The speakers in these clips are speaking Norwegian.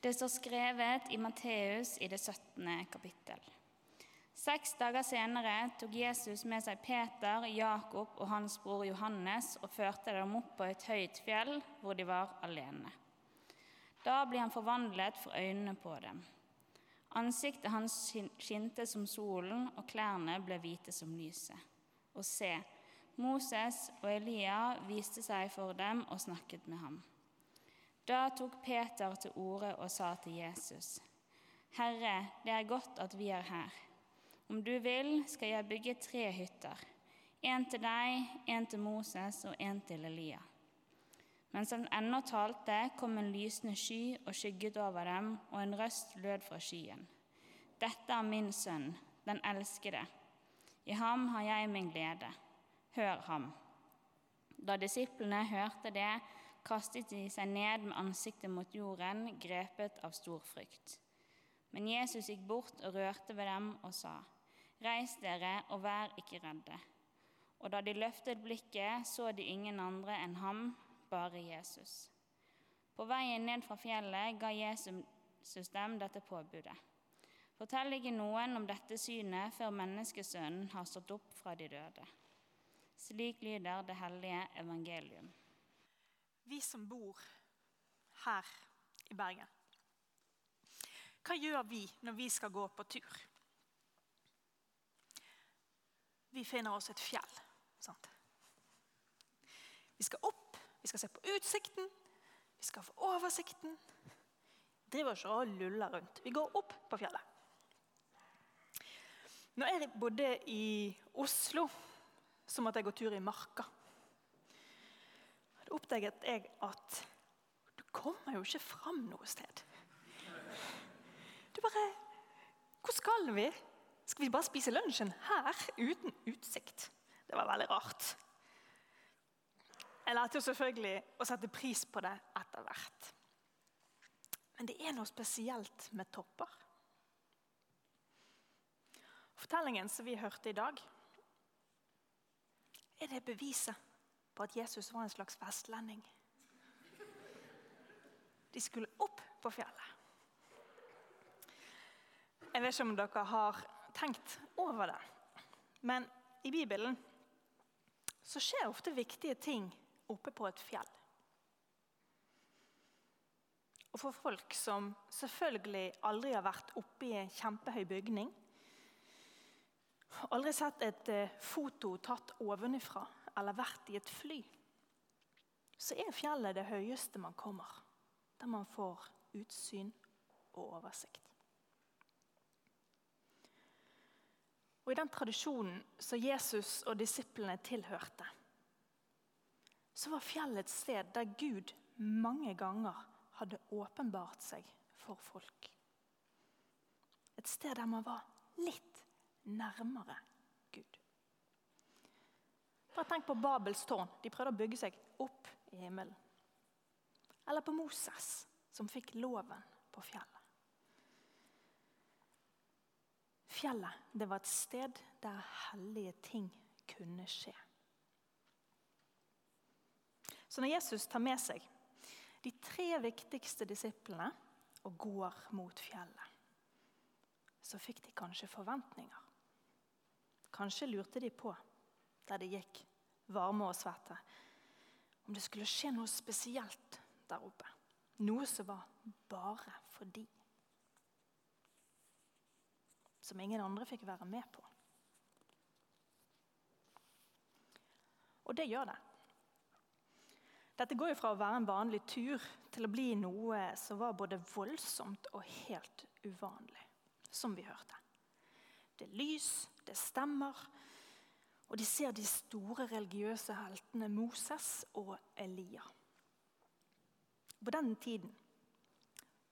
Det står skrevet i Matteus i det 17. kapittel. Seks dager senere tok Jesus med seg Peter, Jakob og hans bror Johannes og førte dem opp på et høyt fjell hvor de var alene. Da ble han forvandlet for øynene på dem. Ansiktet hans skinte som solen, og klærne ble hvite som lyset. Og se, Moses og Elia viste seg for dem og snakket med ham. Da tok Peter til orde og sa til Jesus.: Herre, det er godt at vi er her. Om du vil, skal jeg bygge tre hytter. En til deg, en til Moses og en til Elia. Mens han ennå talte, kom en lysende sky og skygget over dem, og en røst lød fra skyen. Dette er min sønn, den elskede. I ham har jeg min glede. Hør ham. Da disiplene hørte det, kastet de seg ned med ansiktet mot jorden, grepet av stor frykt. Men Jesus gikk bort og rørte ved dem og sa, Reis dere og vær ikke redde. Og da de løftet blikket, så de ingen andre enn ham, bare Jesus. På veien ned fra fjellet ga Jesus dem dette påbudet. Fortell ikke noen om dette synet før menneskesønnen har stått opp fra de døde. Slik lyder det hellige evangelium vi som bor her i Bergen, hva gjør vi når vi skal gå på tur? Vi finner oss et fjell. Sant? Vi skal opp, vi skal se på utsikten, vi skal få oversikten. Vi driver ikke og luller rundt. Vi går opp på fjellet. Når jeg bodde i Oslo, så måtte jeg gå tur i Marka da oppdaget jeg at du kommer jo ikke fram noe sted. Du bare Hvor skal vi? Skal vi bare spise lunsjen her uten utsikt? Det var veldig rart. Jeg lærte jo selvfølgelig å sette pris på det etter hvert. Men det er noe spesielt med topper. Fortellingen som vi hørte i dag, er det beviset på at Jesus var en slags vestlending. De skulle opp på fjellet. Jeg vet ikke om dere har tenkt over det, men i Bibelen så skjer ofte viktige ting oppe på et fjell. Og for folk som selvfølgelig aldri har vært oppe i en kjempehøy bygning, aldri sett et eh, foto tatt ovenifra eller vært i et fly, så er fjellet det høyeste man kommer. Der man får utsyn og oversikt. Og I den tradisjonen som Jesus og disiplene tilhørte, så var fjellet et sted der Gud mange ganger hadde åpenbart seg for folk. Et sted der man var litt nærmere. Bare tenk på Babels tårn. De prøvde å bygge seg opp i himmelen. Eller på Moses, som fikk loven på fjellet. Fjellet det var et sted der hellige ting kunne skje. Så når Jesus tar med seg de tre viktigste disiplene og går mot fjellet, så fikk de kanskje forventninger. Kanskje lurte de på der det gikk varme og svette. Om det skulle skje noe spesielt der oppe. Noe som var bare for de. Som ingen andre fikk være med på. Og det gjør det. Dette går jo fra å være en vanlig tur til å bli noe som var både voldsomt og helt uvanlig, som vi hørte. Det er lys, det stemmer, og de ser de store religiøse heltene Moses og Elia. På den tiden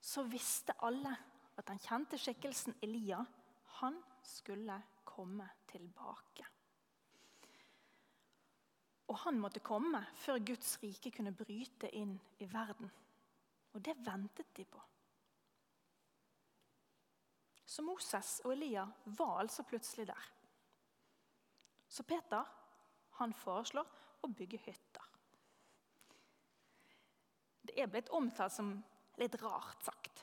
så visste alle at den kjente skikkelsen Elia han skulle komme tilbake. Og han måtte komme før Guds rike kunne bryte inn i verden. Og det ventet de på. Så Moses og Elia var altså plutselig der. Så Peter han foreslår å bygge hytter. Det er blitt omtalt som litt rart sagt.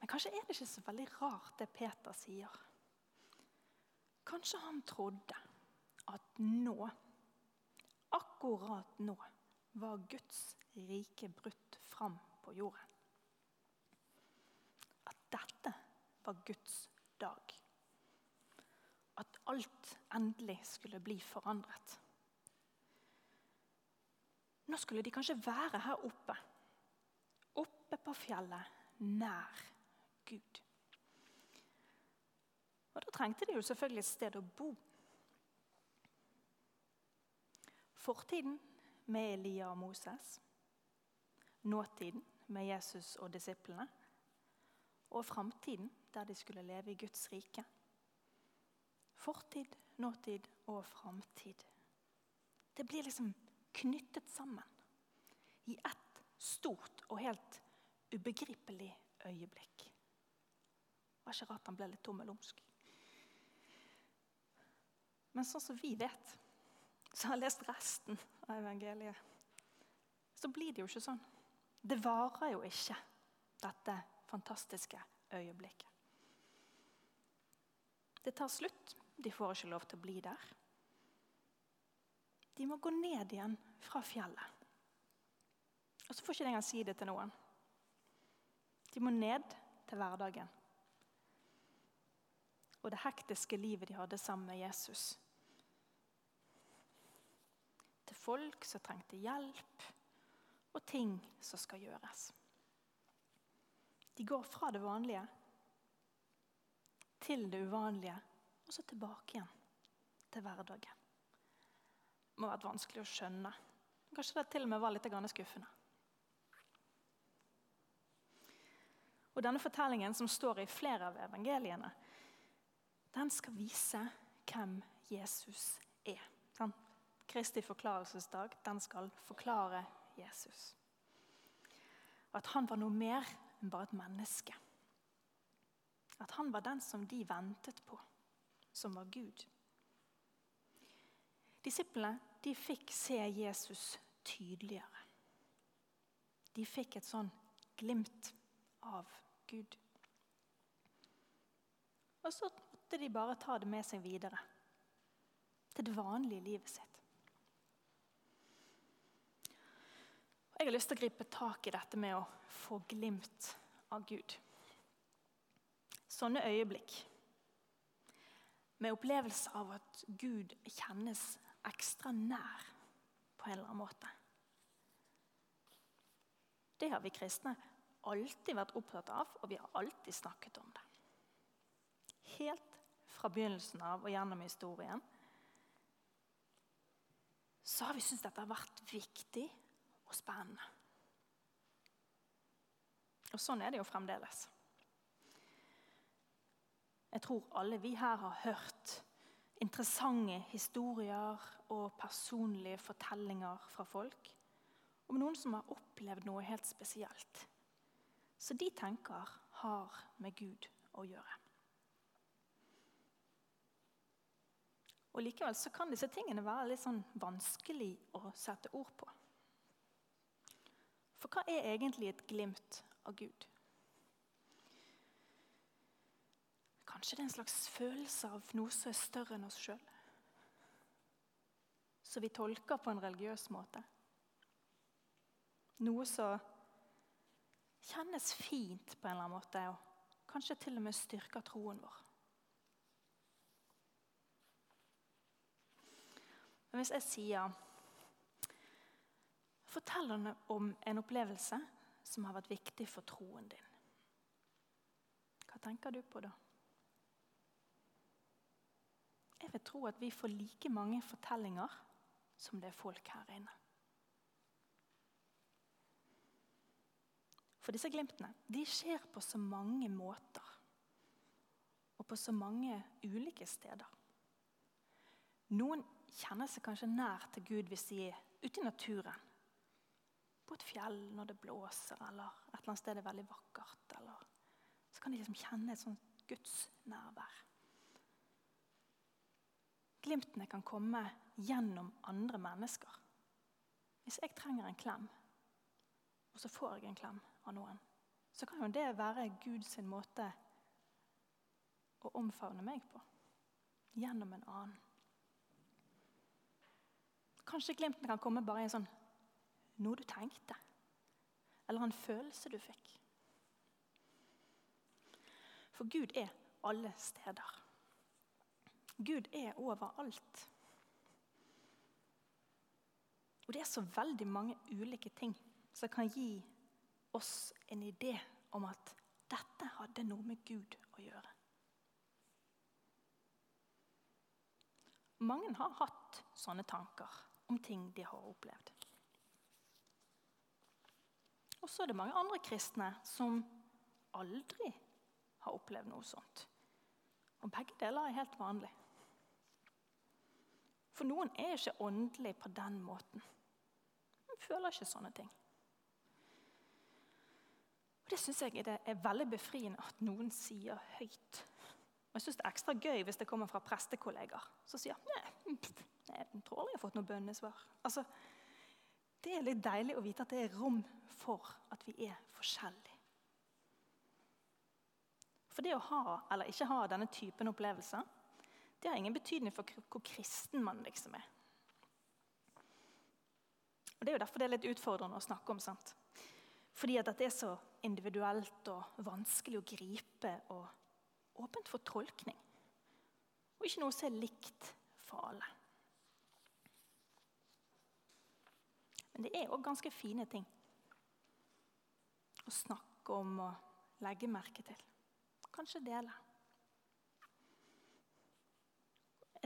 Men kanskje er det ikke så veldig rart det Peter sier. Kanskje han trodde at nå, akkurat nå, var Guds rike brutt fram på jorden. At dette var Guds dag. At alt endelig skulle bli forandret. Nå skulle de kanskje være her oppe, oppe på fjellet, nær Gud. Og Da trengte de jo selvfølgelig et sted å bo. Fortiden med Elia og Moses. Nåtiden med Jesus og disiplene. Og framtiden, der de skulle leve i Guds rike. Fortid, nåtid og framtid. Det blir liksom knyttet sammen i ett stort og helt ubegripelig øyeblikk. Det var ikke rart han ble litt tommelumsk. Men sånn som vi vet, som har lest resten av evangeliet, så blir det jo ikke sånn. Det varer jo ikke, dette fantastiske øyeblikket. Det tar slutt. De får ikke lov til å bli der. De må gå ned igjen fra fjellet. Og så får ikke de engang si det til noen. De må ned til hverdagen. Og det hektiske livet de hadde sammen med Jesus til folk som trengte hjelp, og ting som skal gjøres. De går fra det vanlige til det uvanlige, og så tilbake igjen til hverdagen. Det må ha vært vanskelig å skjønne. Kanskje det til og med var litt skuffende. Og Denne fortellingen som står i flere av evangeliene, den skal vise hvem Jesus er. Kristi forklarelsesdag den skal forklare Jesus. At han var noe mer enn bare et menneske. At han var den som de ventet på, som var Gud. Disiplene de fikk se Jesus tydeligere. De fikk et sånn glimt av Gud. Og så måtte de bare ta det med seg videre til det vanlige livet sitt. Jeg har lyst til å gripe tak i dette med å få glimt av Gud. Sånne øyeblikk med opplevelse av at Gud kjennes ekstra nær på en eller annen måte. Det har vi kristne alltid vært opptatt av, og vi har alltid snakket om det. Helt fra begynnelsen av og gjennom historien så har vi syntes dette har vært viktig og spennende. Og sånn er det jo fremdeles. Jeg tror alle vi her har hørt interessante historier og personlige fortellinger fra folk om noen som har opplevd noe helt spesielt. Så de tenker har med Gud å gjøre. Og Likevel så kan disse tingene være litt sånn vanskelig å sette ord på. For hva er egentlig et glimt av Gud? Kanskje det er en slags følelse av noe som er større enn oss sjøl? Som vi tolker på en religiøs måte? Noe som kjennes fint på en eller annen måte, og kanskje til og med styrker troen vår. Men hvis jeg sier Fortell om en opplevelse som har vært viktig for troen din. Hva tenker du på da? Jeg vil tro at vi får like mange fortellinger som det er folk her inne. For disse glimtene de skjer på så mange måter og på så mange ulike steder. Noen kjenner seg kanskje nær til Gud hvis de er ute i naturen på et fjell når det blåser, eller et eller annet sted det er veldig vakkert. Eller, så kan de liksom kjenne et sånt gudsnærvær. Glimtene kan komme gjennom andre mennesker. Hvis jeg trenger en klem, og så får jeg en klem av noen, så kan jo det være Guds måte å omfavne meg på. Gjennom en annen. Kanskje glimten kan komme bare i en sånn noe du tenkte. Eller en følelse du fikk. For Gud er alle steder. Gud er overalt. Og det er så veldig mange ulike ting som kan gi oss en idé om at dette hadde noe med Gud å gjøre. Mange har hatt sånne tanker om ting de har opplevd. Og så er det mange andre kristne som aldri har opplevd noe sånt. Og begge deler er helt vanlig. For noen er ikke åndelig på den måten. De føler ikke sånne ting. Og Det syns jeg er, er veldig befriende at noen sier høyt. Og jeg syns det er ekstra gøy hvis det kommer fra prestekollegaer som sier nei, jeg tror aldri jeg har fått noe bønnesvar. Altså, det er litt deilig å vite at det er rom for at vi er forskjellige. For det å ha eller ikke ha denne typen opplevelser, det har ingen betydning for hvor kristen man liksom er. Og Det er jo derfor det er litt utfordrende å snakke om. sant? Fordi at det er så individuelt og vanskelig å gripe og åpent for tolkning. Og ikke noe som er likt for alle. Men det er òg ganske fine ting å snakke om og legge merke til. Kanskje dele.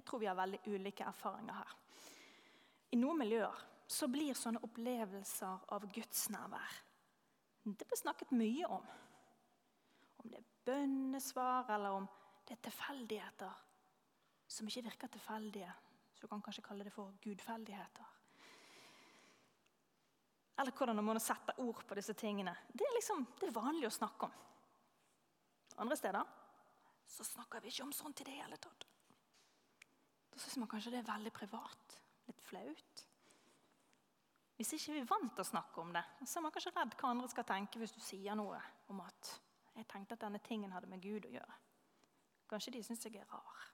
Jeg tror vi har veldig ulike erfaringer her. I noen miljøer så blir sånne opplevelser av gudsnærvær Det blir snakket mye om. Om det er bønnesvar, eller om det er tilfeldigheter som ikke virker tilfeldige. Så du kan kanskje kalle det for gudfeldigheter. Eller hvordan man sette ord på disse tingene. Det er, liksom, det er vanlig å snakke om. Andre steder så snakker vi ikke om sånt i det hele tatt. Da syns man kanskje det er veldig privat. Litt flaut. Hvis ikke vi er vant til å snakke om det, så er man kanskje redd hva andre skal tenke hvis du sier noe om at 'jeg tenkte at denne tingen hadde med Gud å gjøre'. Kanskje de syns jeg er rar.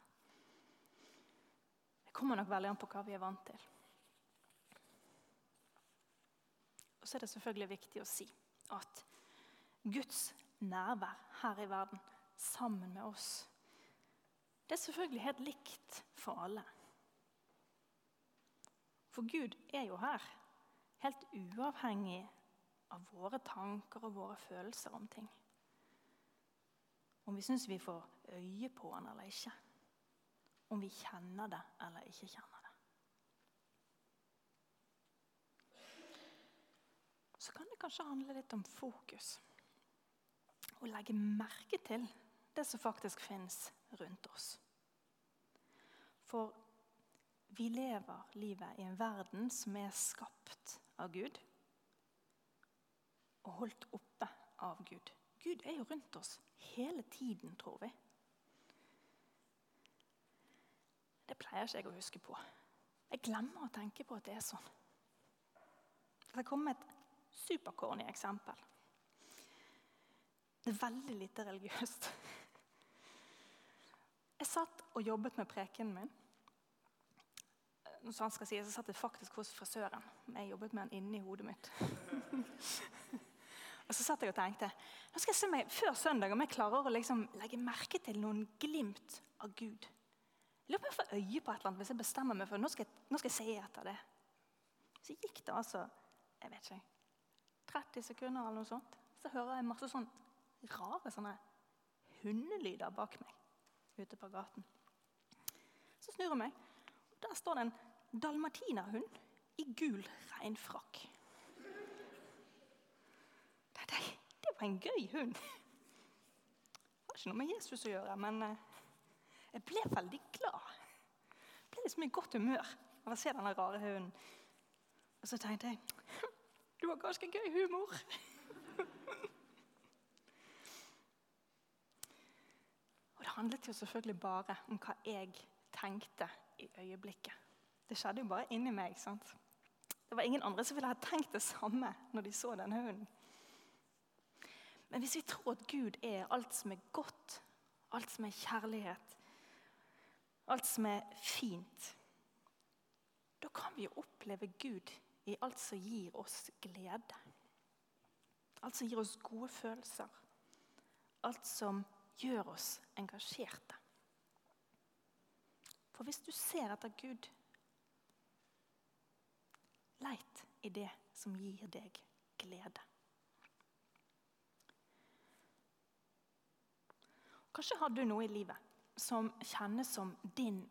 Det kommer nok veldig an på hva vi er vant til. Og så er det selvfølgelig viktig å si at Guds nærvær her i verden sammen med oss, det er selvfølgelig helt likt for alle. For Gud er jo her, helt uavhengig av våre tanker og våre følelser om ting. Om vi syns vi får øye på han eller ikke. Om vi kjenner det eller ikke kjenner det. så kan det kanskje handle litt om fokus. Å legge merke til det som faktisk fins rundt oss. For vi lever livet i en verden som er skapt av Gud og holdt oppe av Gud. Gud er jo rundt oss hele tiden, tror vi. Det pleier ikke jeg å huske på. Jeg glemmer å tenke på at det er sånn. Det kommer et supercorny eksempel. Det er veldig lite religiøst. Jeg satt og jobbet med prekenen min. Når han skal si, så satt jeg faktisk hos frisøren. Jeg jobbet med han inni hodet mitt. og så satt jeg og tenkte nå skal jeg se meg før søndag om jeg klarer å liksom legge merke til noen glimt av Gud. Jeg lurer på om jeg får øye på et eller annet hvis jeg bestemmer meg for nå skal jeg, nå skal jeg se etter det. Så gikk det altså jeg vet ikke, 30 sekunder, eller noe sånt, så hører jeg masse sånn rare sånne hundelyder bak meg ute på gaten. Så snur jeg meg, og der står det en dalmatinerhund i gul regnfrakk. Det, det, var en gøy hund. Det har ikke noe med Jesus å gjøre, men eh, jeg ble veldig glad. Jeg ble liksom i godt humør av å se denne rare hunden. Og så tenkte jeg du har ganske gøy humor. Og det handlet jo selvfølgelig bare om hva jeg tenkte i øyeblikket. Det skjedde jo bare inni meg. sant? Det var ingen andre som ville ha tenkt det samme når de så denne hunden. Men hvis vi tror at Gud er alt som er godt, alt som er kjærlighet, alt som er fint, da kan vi jo oppleve Gud i alt som gir oss glede. Alt som gir oss gode følelser. Alt som gjør oss engasjerte. For hvis du ser etter Gud, i det som gir deg glede. Kanskje har du noe i livet som kjennes som din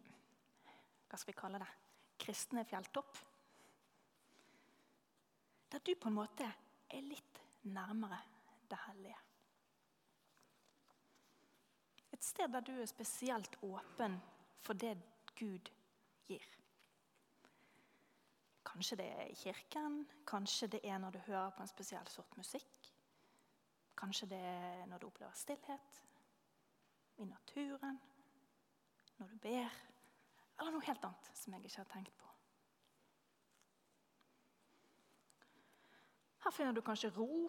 hva skal vi kalle det, kristne fjelltopp. Der du på en måte er litt nærmere det hellige. Et sted der du er spesielt åpen for det Gud gir. Kanskje det er i kirken, kanskje det er når du hører på en spesiell sort musikk. Kanskje det er når du opplever stillhet, i naturen, når du ber, eller noe helt annet som jeg ikke har tenkt på. Her finner du kanskje ro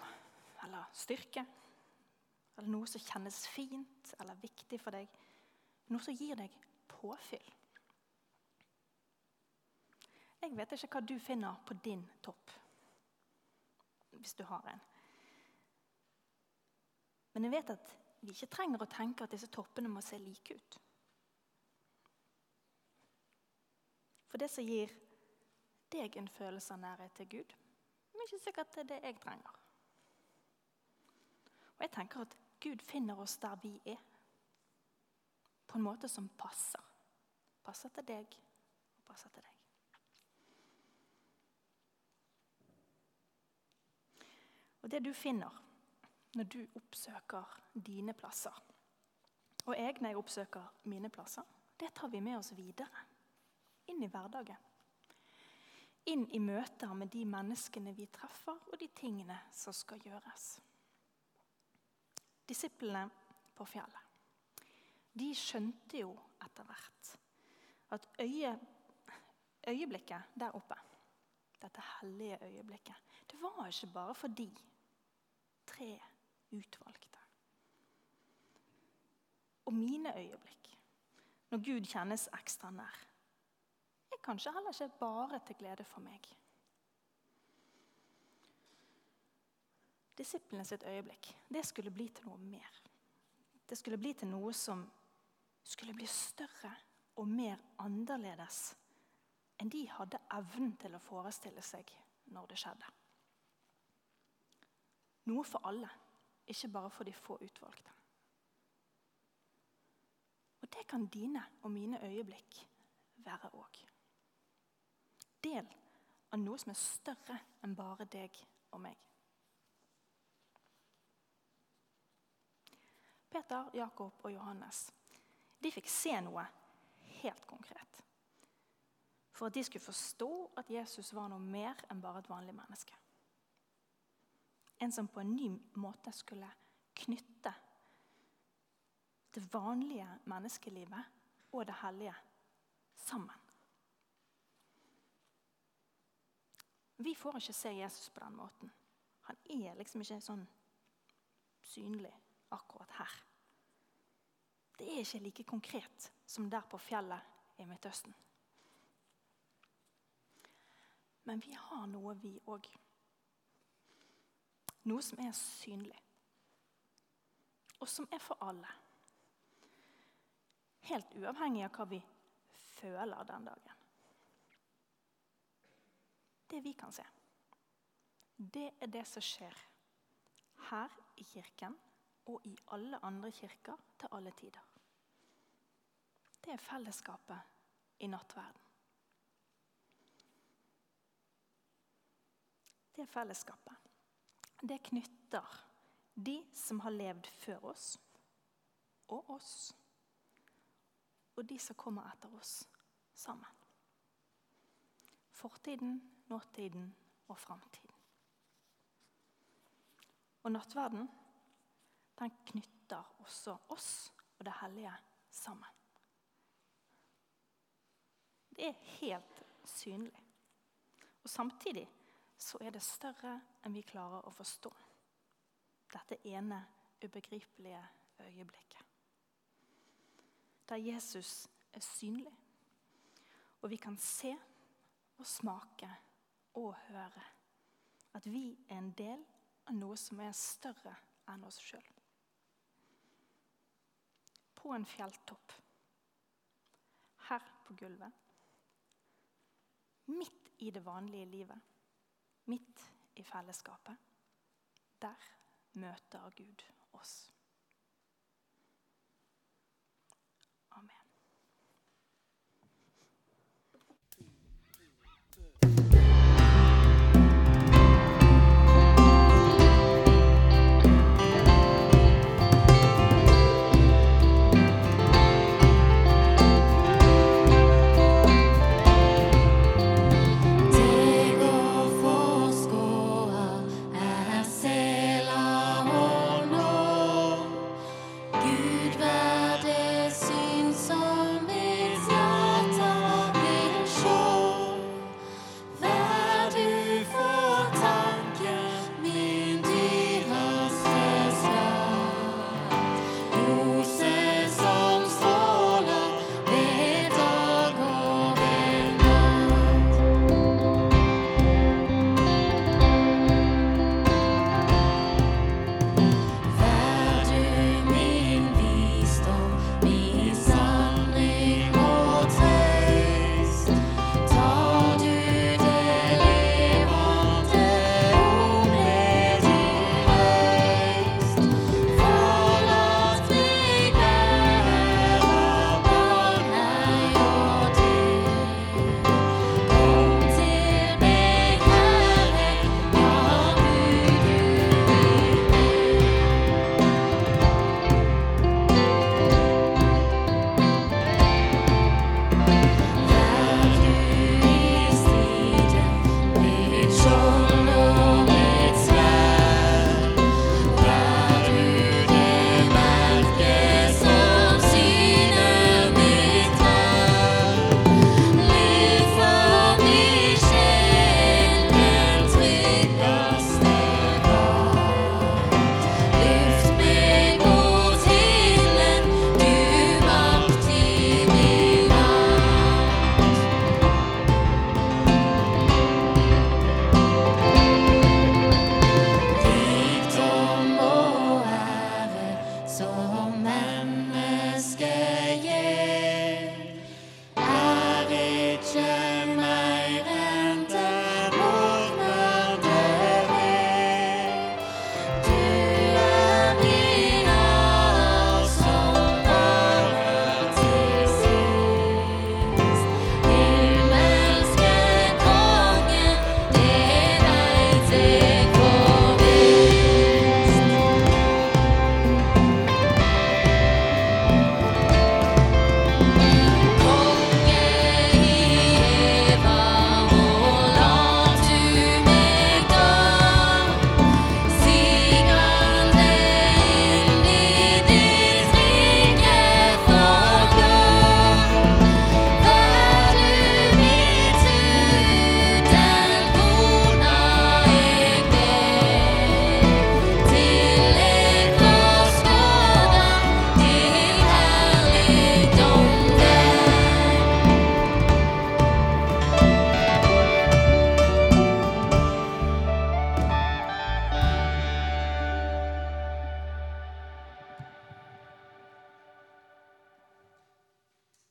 eller styrke, eller noe som kjennes fint eller viktig for deg. Noe som gir deg påfyll. Jeg vet ikke hva du finner på din topp, hvis du har en. Men jeg vet at vi ikke trenger å tenke at disse toppene må se like ut. For det som gir deg en følelse av nærhet til Gud, er ikke sikkert det er det jeg trenger. Og jeg tenker at Gud finner oss der vi er, på en måte som passer. Passer til deg og passer til deg. Og det du finner når du oppsøker dine plasser, og jeg når jeg oppsøker mine plasser, det tar vi med oss videre. Inn i hverdagen. Inn i møter med de menneskene vi treffer, og de tingene som skal gjøres. Disiplene på fjellet de skjønte jo etter hvert at øye, øyeblikket der oppe, dette hellige øyeblikket, det var ikke bare for de tre utvalgte. Og mine øyeblikk, når Gud kjennes ekstra nær, er kanskje heller ikke bare til glede for meg. Disiplene sitt øyeblikk det skulle bli til noe mer. Det skulle bli til noe som skulle bli større og mer annerledes enn de hadde evnen til å forestille seg når det skjedde. Noe for alle ikke bare for de få utvalgte. Og det kan dine og mine øyeblikk være òg. Del av noe som er større enn bare deg og meg. Peter, Jakob og Johannes de fikk se noe helt konkret. For at de skulle forstå at Jesus var noe mer enn bare et vanlig menneske. En som på en ny måte skulle knytte det vanlige menneskelivet og det hellige sammen. Vi får ikke se Jesus på den måten. Han er liksom ikke sånn synlig akkurat her. Det er ikke like konkret som der på fjellet i Midtøsten. Men vi har noe, vi òg. Noe som er synlig, og som er for alle. Helt uavhengig av hva vi føler den dagen. Det vi kan se, det er det som skjer her i kirken og i alle andre kirker til alle tider. Det er fellesskapet i nattverden. Det er fellesskapet det knytter de som har levd før oss, og oss, og de som kommer etter oss, sammen. Fortiden, nåtiden og framtiden. Og nattverden den knytter også oss og det hellige sammen. Det er helt synlig. Og samtidig så er det større enn vi klarer å forstå. dette ene ubegripelige øyeblikket. Der Jesus er synlig, og vi kan se og smake og høre at vi er en del av noe som er større enn oss sjøl. På en fjelltopp, her på gulvet, midt i det vanlige livet, midt i fellesskapet, der møter Gud oss.